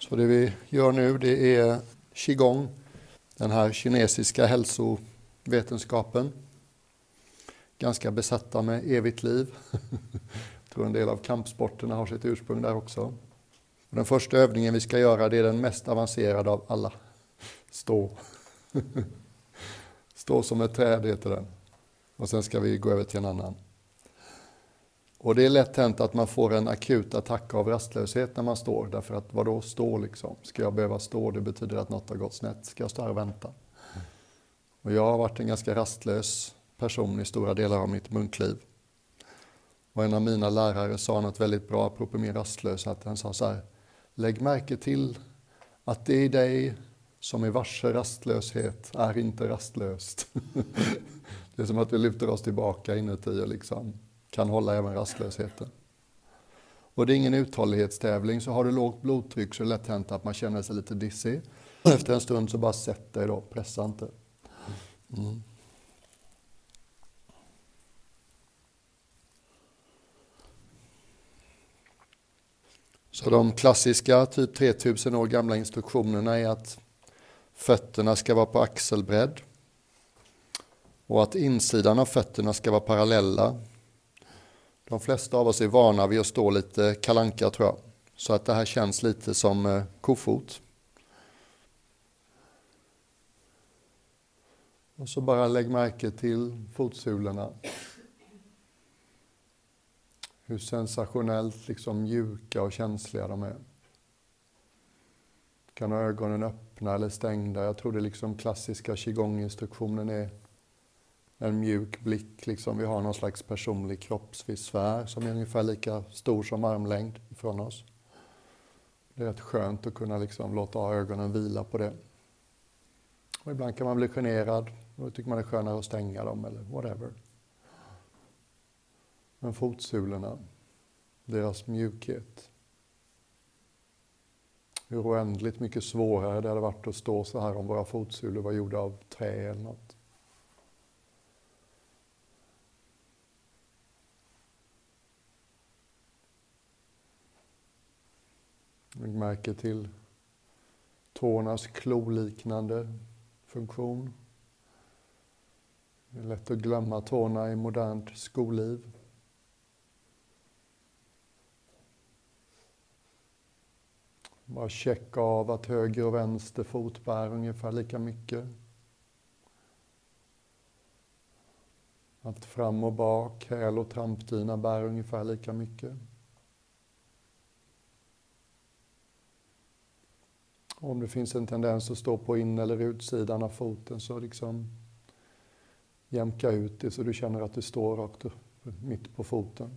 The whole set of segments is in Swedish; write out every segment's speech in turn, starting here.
Så det vi gör nu det är qigong, den här kinesiska hälsovetenskapen. Ganska besatta med evigt liv. Jag tror en del av kampsporterna har sitt ursprung där också. Den första övningen vi ska göra det är den mest avancerade av alla. Stå. Stå som ett träd heter den. Och sen ska vi gå över till en annan. Och det är lätt hänt att man får en akut attack av rastlöshet när man står. Därför att vadå stå liksom? Ska jag behöva stå? Det betyder att något har gått snett. Ska jag stå här och vänta? Och jag har varit en ganska rastlös person i stora delar av mitt munkliv. Och en av mina lärare sa något väldigt bra apropå min rastlöshet. Han sa så här, lägg märke till att det i dig som är varse rastlöshet är inte rastlöst. det är som att vi lyfter oss tillbaka inuti och liksom kan hålla även rastlösheten. Och det är ingen uthållighetstävling, så har du lågt blodtryck så är det lätt hänt att man känner sig lite dissig. Efter en stund så bara sätt dig då, pressa inte. Mm. Så de klassiska, typ 3000 år gamla instruktionerna är att fötterna ska vara på axelbredd och att insidan av fötterna ska vara parallella. De flesta av oss är vana vid att stå lite kalanka tror jag, så att det här känns lite som eh, kofot. Och så bara lägg märke till fotsulorna hur sensationellt liksom mjuka och känsliga de är. Kan ha ögonen öppna eller stängda. Jag tror det liksom klassiska qigong-instruktionen är en mjuk blick. Liksom vi har någon slags personlig kroppsvisfär som är ungefär lika stor som armlängd ifrån oss. Det är rätt skönt att kunna liksom låta ögonen vila på det. Och ibland kan man bli generad och då tycker man det är skönare att stänga dem eller whatever. Men fotsulorna, deras mjukhet. Hur oändligt mycket svårare det hade varit att stå så här om våra fotsulor var gjorda av trä eller något. Lägg märke till tårnas kloliknande funktion. Det är lätt att glömma tårna i modernt skolliv. Bara checka av att höger och vänster fot bär ungefär lika mycket. Att fram och bak, häl och trampdyna bär ungefär lika mycket. Om det finns en tendens att stå på in eller utsidan av foten så liksom jämka ut det så du känner att du står rakt upp, mitt på foten.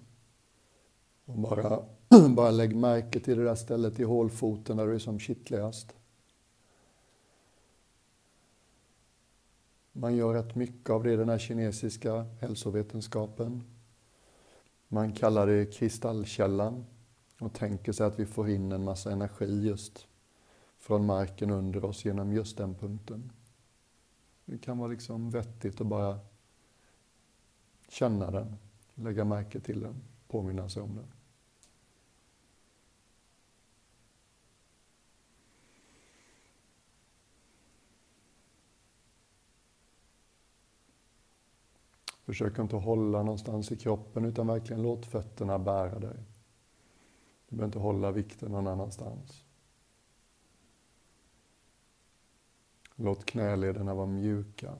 Och bara, bara lägg märke till det där stället i hålfoten där du är som kittligast. Man gör rätt mycket av det i den här kinesiska hälsovetenskapen. Man kallar det kristallkällan och tänker sig att vi får in en massa energi just från marken under oss genom just den punkten. Det kan vara liksom vettigt att bara känna den, lägga märke till den påminna sig om den. Försök inte hålla någonstans i kroppen utan verkligen låt fötterna bära dig. Du behöver inte hålla vikten någon annanstans. Låt knälederna vara mjuka.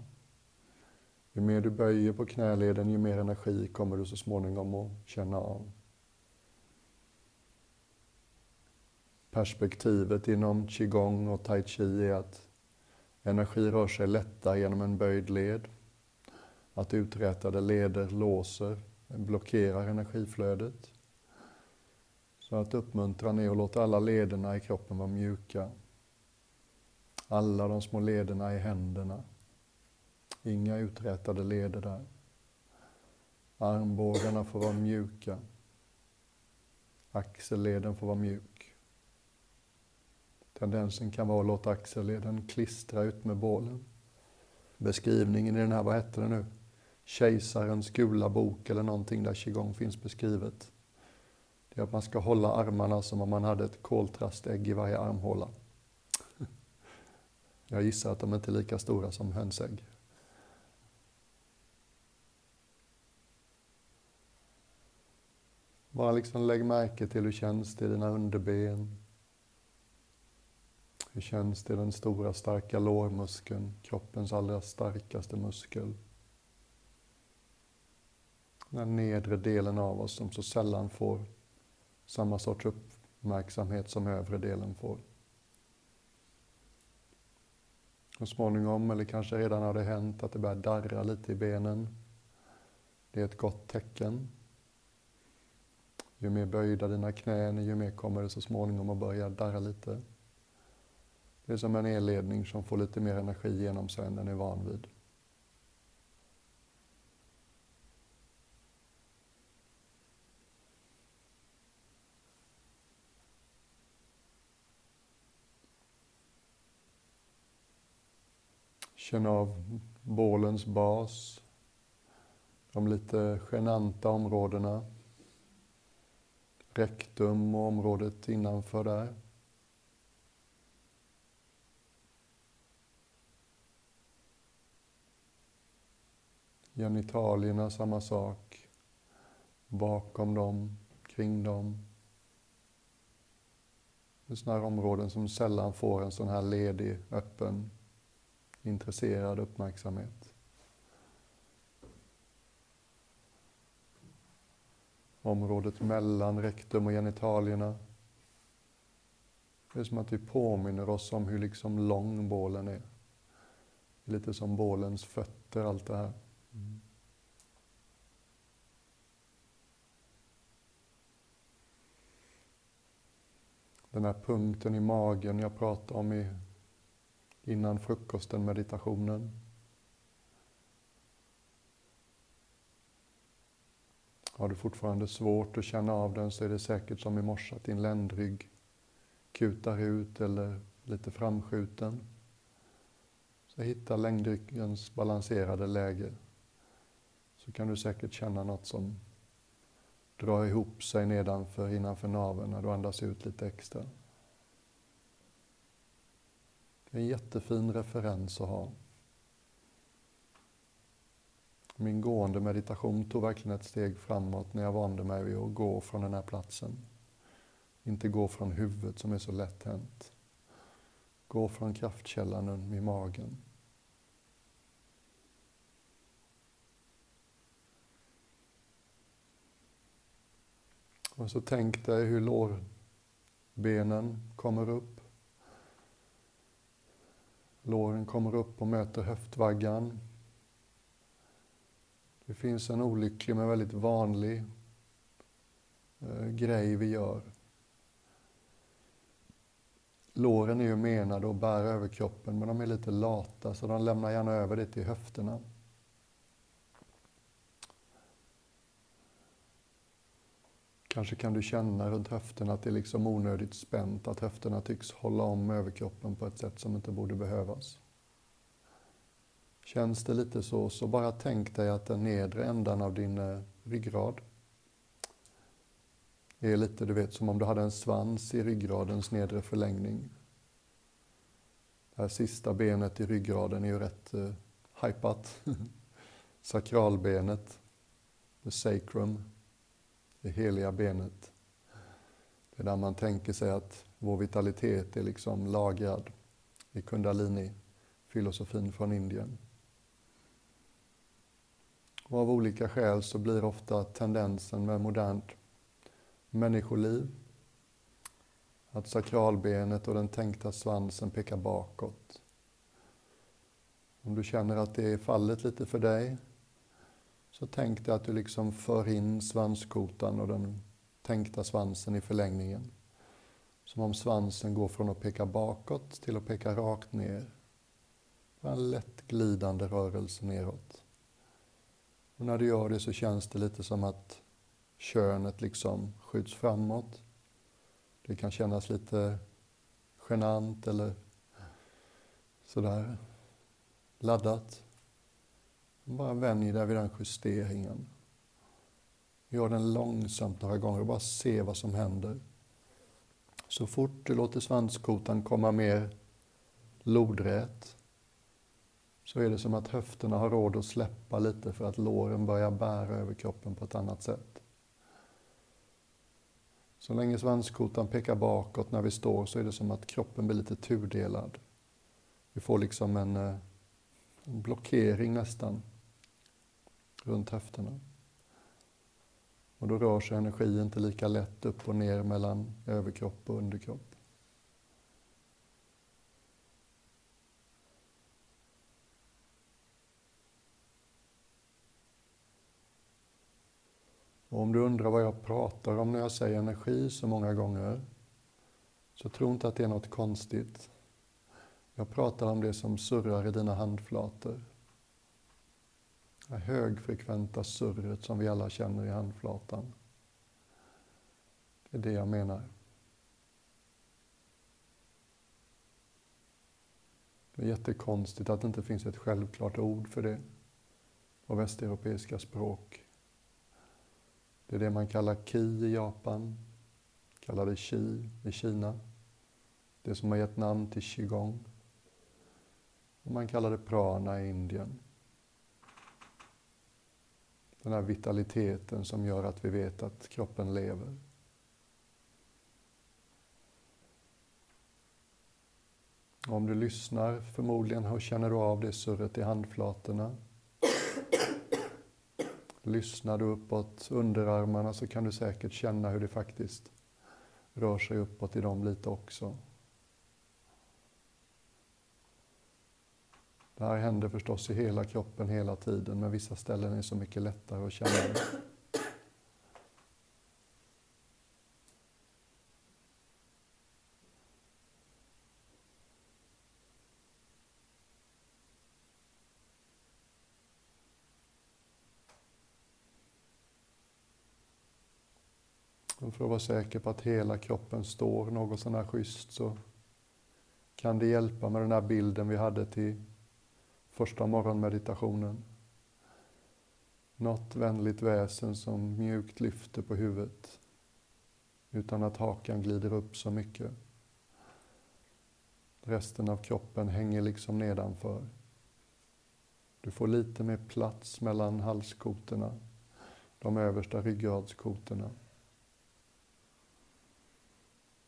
Ju mer du böjer på knäleden, ju mer energi kommer du så småningom att känna av. Perspektivet inom qigong och tai chi är att energi rör sig lättare genom en böjd led. Att uträtade leder låser, blockerar energiflödet. Så att uppmuntran är att låta alla lederna i kroppen vara mjuka. Alla de små lederna i händerna. Inga uträtade leder där. Armbågarna får vara mjuka. Axelleden får vara mjuk. Tendensen kan vara att låta axelleden klistra ut med bålen. Beskrivningen i den här, vad hette det nu? Kejsarens gula bok eller någonting där qigong finns beskrivet. det är att man ska hålla armarna som om man hade ett koltrastägg i varje armhåla. Jag gissar att de inte är lika stora som hönsägg. Bara liksom lägg märke till hur känns det i dina underben. Hur känns det i den stora starka lårmuskeln, kroppens allra starkaste muskel. Den nedre delen av oss som så sällan får samma sorts uppmärksamhet som övre delen får. Så småningom, eller kanske redan har det hänt, att det börjar darra lite i benen. Det är ett gott tecken. Ju mer böjda dina knän är, ju mer kommer det så småningom att börja darra lite. Det är som en elledning som får lite mer energi genom sig än den är van vid. Känn av bålens bas, de lite genanta områdena, rektum och området innanför där. Genitalierna, samma sak. Bakom dem, kring dem. Det är sådana här områden som sällan får en sån här ledig, öppen intresserad uppmärksamhet. Området mellan rektum och genitalierna. Det är som att vi påminner oss om hur liksom lång bålen är. Lite som bålens fötter, allt det här. Mm. Den här punkten i magen jag pratade om i innan frukosten, meditationen. Har du fortfarande svårt att känna av den så är det säkert som i morse att din ländrygg kutar ut eller lite framskjuten. Så hitta ländryggens balanserade läge. Så kan du säkert känna något som drar ihop sig nedanför, innanför naveln när du andas ut lite extra. Det är en jättefin referens att ha. Min gående meditation tog verkligen ett steg framåt när jag vande mig vid att gå från den här platsen. Inte gå från huvudet som är så lätt hänt. Gå från kraftkällan i magen. Och så tänk dig hur lårbenen kommer upp. Låren kommer upp och möter höftvaggan. Det finns en olycklig men väldigt vanlig eh, grej vi gör. Låren är ju menade att bära över kroppen men de är lite lata så de lämnar gärna över det till höfterna. Kanske kan du känna runt höfterna att det är liksom onödigt spänt, att höfterna tycks hålla om överkroppen på ett sätt som inte borde behövas. Känns det lite så, så bara tänk dig att den nedre ändan av din eh, ryggrad är lite, du vet, som om du hade en svans i ryggradens nedre förlängning. Det här sista benet i ryggraden är ju rätt eh, hypat. Sakralbenet, the sacrum, det heliga benet. Det är där man tänker sig att vår vitalitet är liksom lagrad i kundalini-filosofin från Indien. Och av olika skäl så blir ofta tendensen med modernt människoliv att sakralbenet och den tänkta svansen pekar bakåt. Om du känner att det är fallet lite för dig så tänk dig att du liksom för in svanskotan och den tänkta svansen i förlängningen. Som om svansen går från att peka bakåt till att peka rakt ner. En lätt glidande rörelse neråt. Och när du gör det så känns det lite som att könet liksom skjuts framåt. Det kan kännas lite genant eller sådär laddat. Bara vänj dig vid den justeringen. Gör den långsamt några gånger och bara se vad som händer. Så fort du låter svanskotan komma mer lodrät så är det som att höfterna har råd att släppa lite för att låren börjar bära över kroppen på ett annat sätt. Så länge svanskotan pekar bakåt när vi står så är det som att kroppen blir lite tudelad. Vi får liksom en, eh, en blockering nästan runt höfterna. Och då rör sig energi inte lika lätt upp och ner mellan överkropp och underkropp. Och om du undrar vad jag pratar om när jag säger energi så många gånger, så tro inte att det är något konstigt. Jag pratar om det som surrar i dina handflator. Det högfrekventa surret som vi alla känner i handflatan. Det är det jag menar. Det är jättekonstigt att det inte finns ett självklart ord för det på västeuropeiska språk. Det är det man kallar ki i Japan, kallar det chi i Kina. Det som har gett namn till qigong. Och man kallar det prana i Indien. Den här vitaliteten som gör att vi vet att kroppen lever. Om du lyssnar förmodligen känner du av det surret i handflatorna. Lyssnar du uppåt underarmarna så kan du säkert känna hur det faktiskt rör sig uppåt i dem lite också. Det här händer förstås i hela kroppen hela tiden, men vissa ställen är så mycket lättare att känna det. För att vara säker på att hela kroppen står något sån här schysst så kan det hjälpa med den här bilden vi hade till första morgonmeditationen. Något vänligt väsen som mjukt lyfter på huvudet utan att hakan glider upp så mycket. Resten av kroppen hänger liksom nedanför. Du får lite mer plats mellan halskotorna, de översta ryggradskotorna.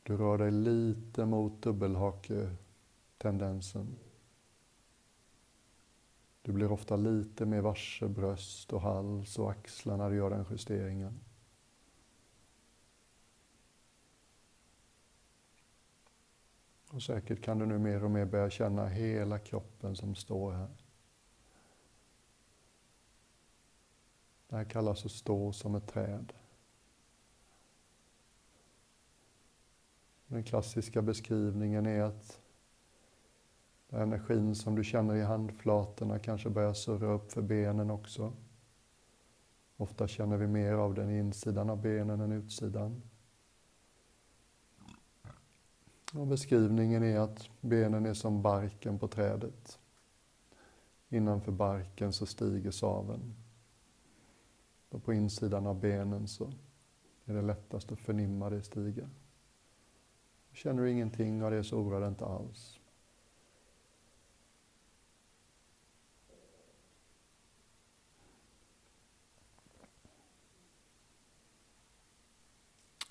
Du rör dig lite mot dubbelhake-tendensen. Du blir ofta lite mer varse bröst och hals och axlar när du gör den justeringen. Och säkert kan du nu mer och mer börja känna hela kroppen som står här. Det här kallas att stå som ett träd. Den klassiska beskrivningen är att energin som du känner i handflatorna kanske börjar surra upp för benen också. Ofta känner vi mer av den i insidan av benen än utsidan. Och beskrivningen är att benen är som barken på trädet. Innanför barken så stiger saven. Och på insidan av benen så är det lättast att förnimma det stiga. Känner du ingenting av det så oroa dig inte alls.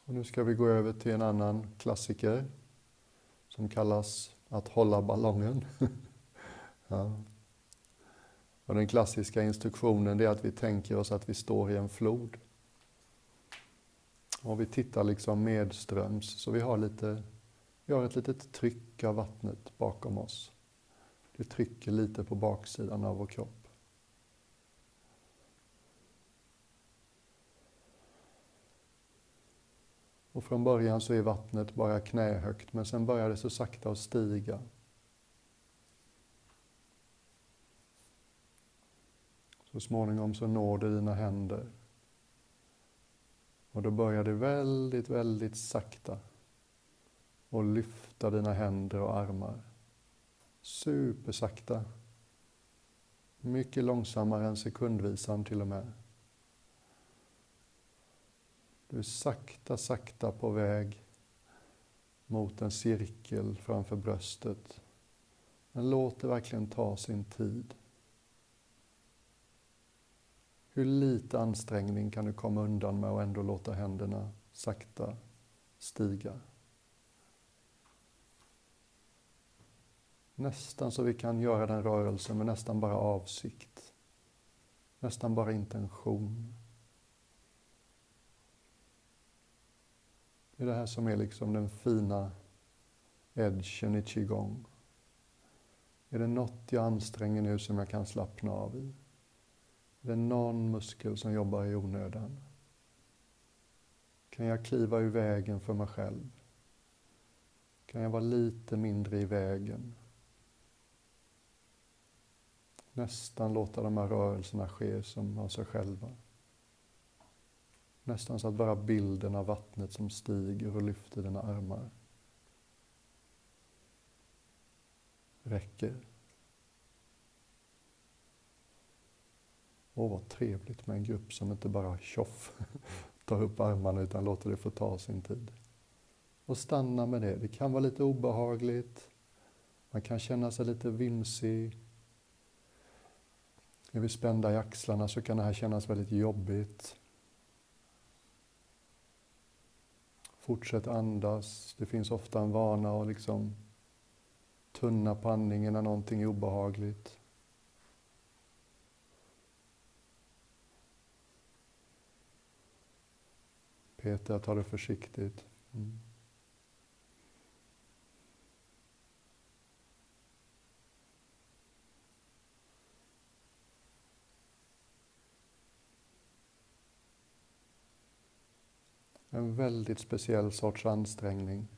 Och nu ska vi gå över till en annan klassiker som kallas att hålla ballongen. ja. Och den klassiska instruktionen är att vi tänker oss att vi står i en flod. Och vi tittar liksom medströms, så vi har, lite, vi har ett litet tryck av vattnet bakom oss. Det trycker lite på baksidan av vår kropp. Och från början så är vattnet bara knähögt, men sen börjar det så sakta att stiga. Så småningom så når det dina händer. Och då börjar det väldigt, väldigt sakta Och lyfta dina händer och armar. Supersakta. Mycket långsammare än sekundvisan till och med. Du är sakta, sakta på väg mot en cirkel framför bröstet. Men låt det verkligen ta sin tid. Hur lite ansträngning kan du komma undan med och ändå låta händerna sakta stiga? Nästan så vi kan göra den rörelsen med nästan bara avsikt. Nästan bara intention. Det är det här som är liksom den fina edgen i qigong. Är det något jag anstränger nu som jag kan slappna av i? Är det någon muskel som jobbar i onödan? Kan jag kliva ur vägen för mig själv? Kan jag vara lite mindre i vägen? Nästan låta de här rörelserna ske som av sig själva. Nästan så att bara bilden av vattnet som stiger och lyfter dina armar räcker. Åh, vad trevligt med en grupp som inte bara tjoff tar upp armarna utan låter det få ta sin tid. Och stanna med det. Det kan vara lite obehagligt. Man kan känna sig lite vimsig. Är vi spända i axlarna så kan det här kännas väldigt jobbigt. Fortsätt andas. Det finns ofta en vana att liksom tunna på andningen när någonting är obehagligt. Peter, ta det försiktigt. Mm. En väldigt speciell sorts ansträngning.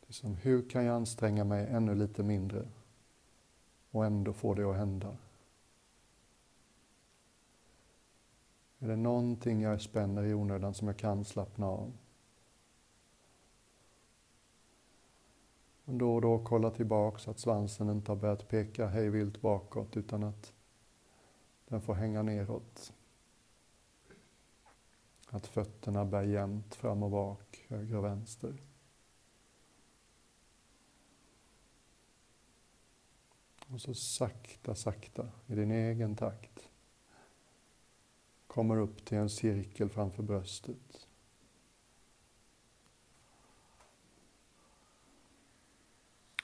Det är som, hur kan jag anstränga mig ännu lite mindre och ändå få det att hända? Är det någonting jag spänner i onödan som jag kan slappna av? Och då och då kolla tillbaka så att svansen inte har börjat peka hej vilt bakåt utan att den får hänga neråt. Att fötterna bär jämnt fram och bak, höger och vänster. Och så sakta, sakta, i din egen takt, kommer upp till en cirkel framför bröstet.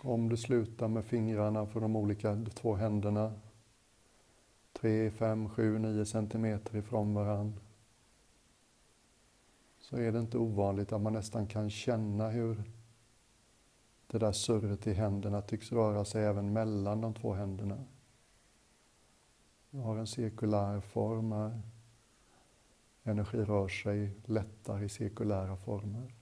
Om du slutar med fingrarna för de olika två händerna, 3, 5, 7, 9 centimeter ifrån varandra, så är det inte ovanligt att man nästan kan känna hur det där surret i händerna tycks röra sig även mellan de två händerna. Jag har en cirkulär form här. Energi rör sig lättare i cirkulära former.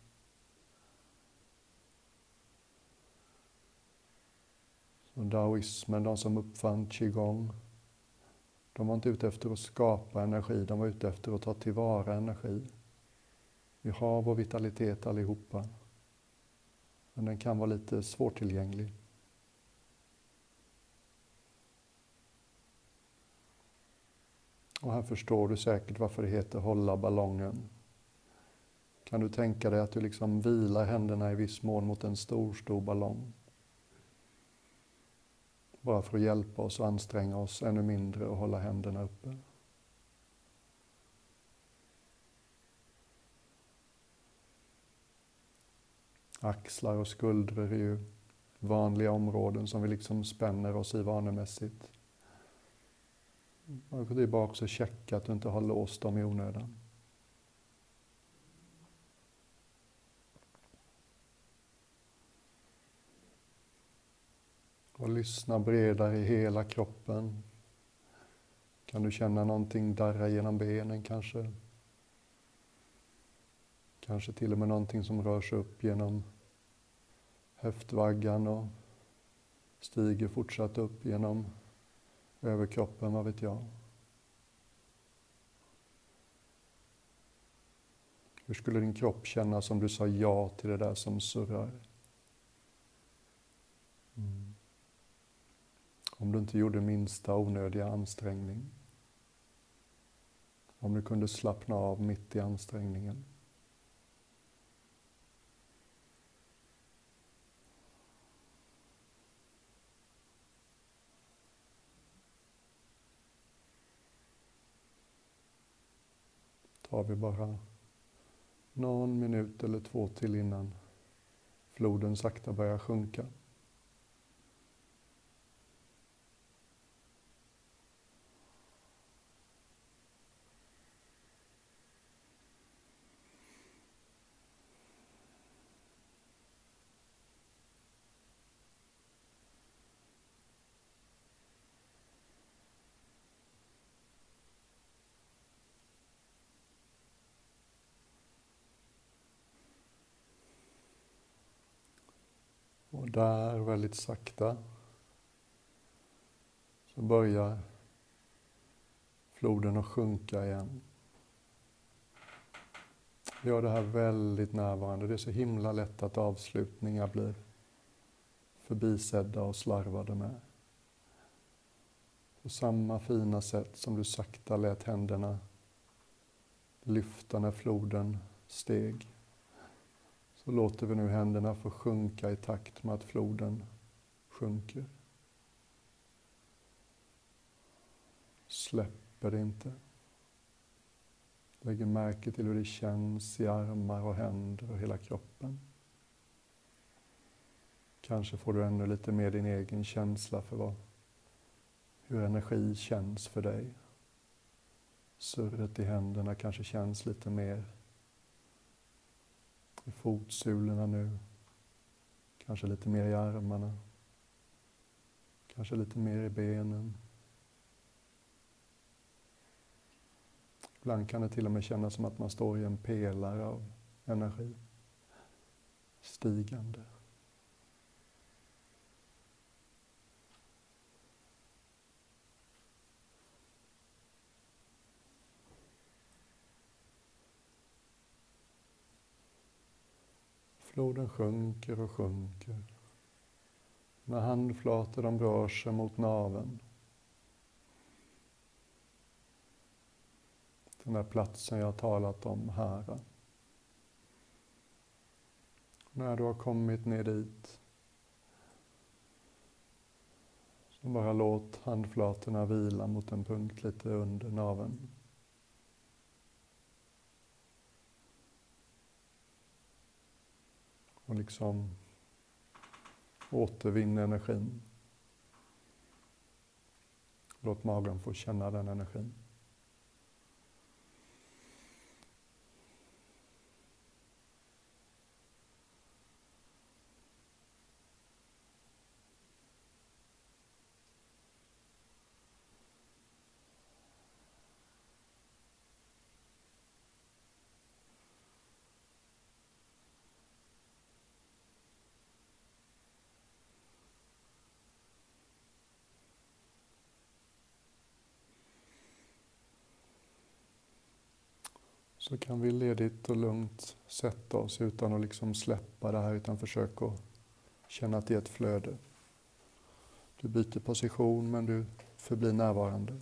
Så daoismen, de som uppfann qigong, de var inte ute efter att skapa energi, de var ute efter att ta tillvara energi. Vi har vår vitalitet allihopa. Men den kan vara lite svårtillgänglig. Och här förstår du säkert varför det heter hålla ballongen. Kan du tänka dig att du liksom vilar händerna i viss mån mot en stor, stor ballong? Bara för att hjälpa oss och anstränga oss ännu mindre och hålla händerna uppe. Axlar och skuldror är ju vanliga områden som vi liksom spänner oss i vanemässigt. Och bara också att checka att du inte har låst dem i onödan. Och lyssna bredare i hela kroppen. Kan du känna någonting darra genom benen kanske? Kanske till och med någonting som rör sig upp genom höftvaggan och stiger fortsatt upp genom överkroppen, vad vet jag. Hur skulle din kropp kännas om du sa ja till det där som surrar? Mm. Om du inte gjorde minsta onödiga ansträngning. Om du kunde slappna av mitt i ansträngningen. Tar vi bara någon minut eller två till innan floden sakta börjar sjunka. Och där, väldigt sakta, så börjar floden att sjunka igen. Gör det här väldigt närvarande. Det är så himla lätt att avslutningar blir förbisedda och slarvade med. På samma fina sätt som du sakta lät händerna lyfta när floden steg så låter vi nu händerna få sjunka i takt med att floden sjunker. Släpper det inte. Lägger märke till hur det känns i armar och händer och hela kroppen. Kanske får du ännu lite mer din egen känsla för vad, hur energi känns för dig. Surret i händerna kanske känns lite mer i fotsulorna nu. Kanske lite mer i armarna. Kanske lite mer i benen. Ibland kan det till och med kännas som att man står i en pelare av energi. Stigande. Floden sjunker och sjunker. När handflator de rör sig mot naven. Den där platsen jag har talat om här. När du har kommit ner dit så bara låt handflatorna vila mot en punkt lite under naveln. Och liksom återvinna energin. Låt magen få känna den energin. Så kan vi ledigt och lugnt sätta oss utan att liksom släppa det här, utan försöka att känna att det är ett flöde. Du byter position men du förblir närvarande.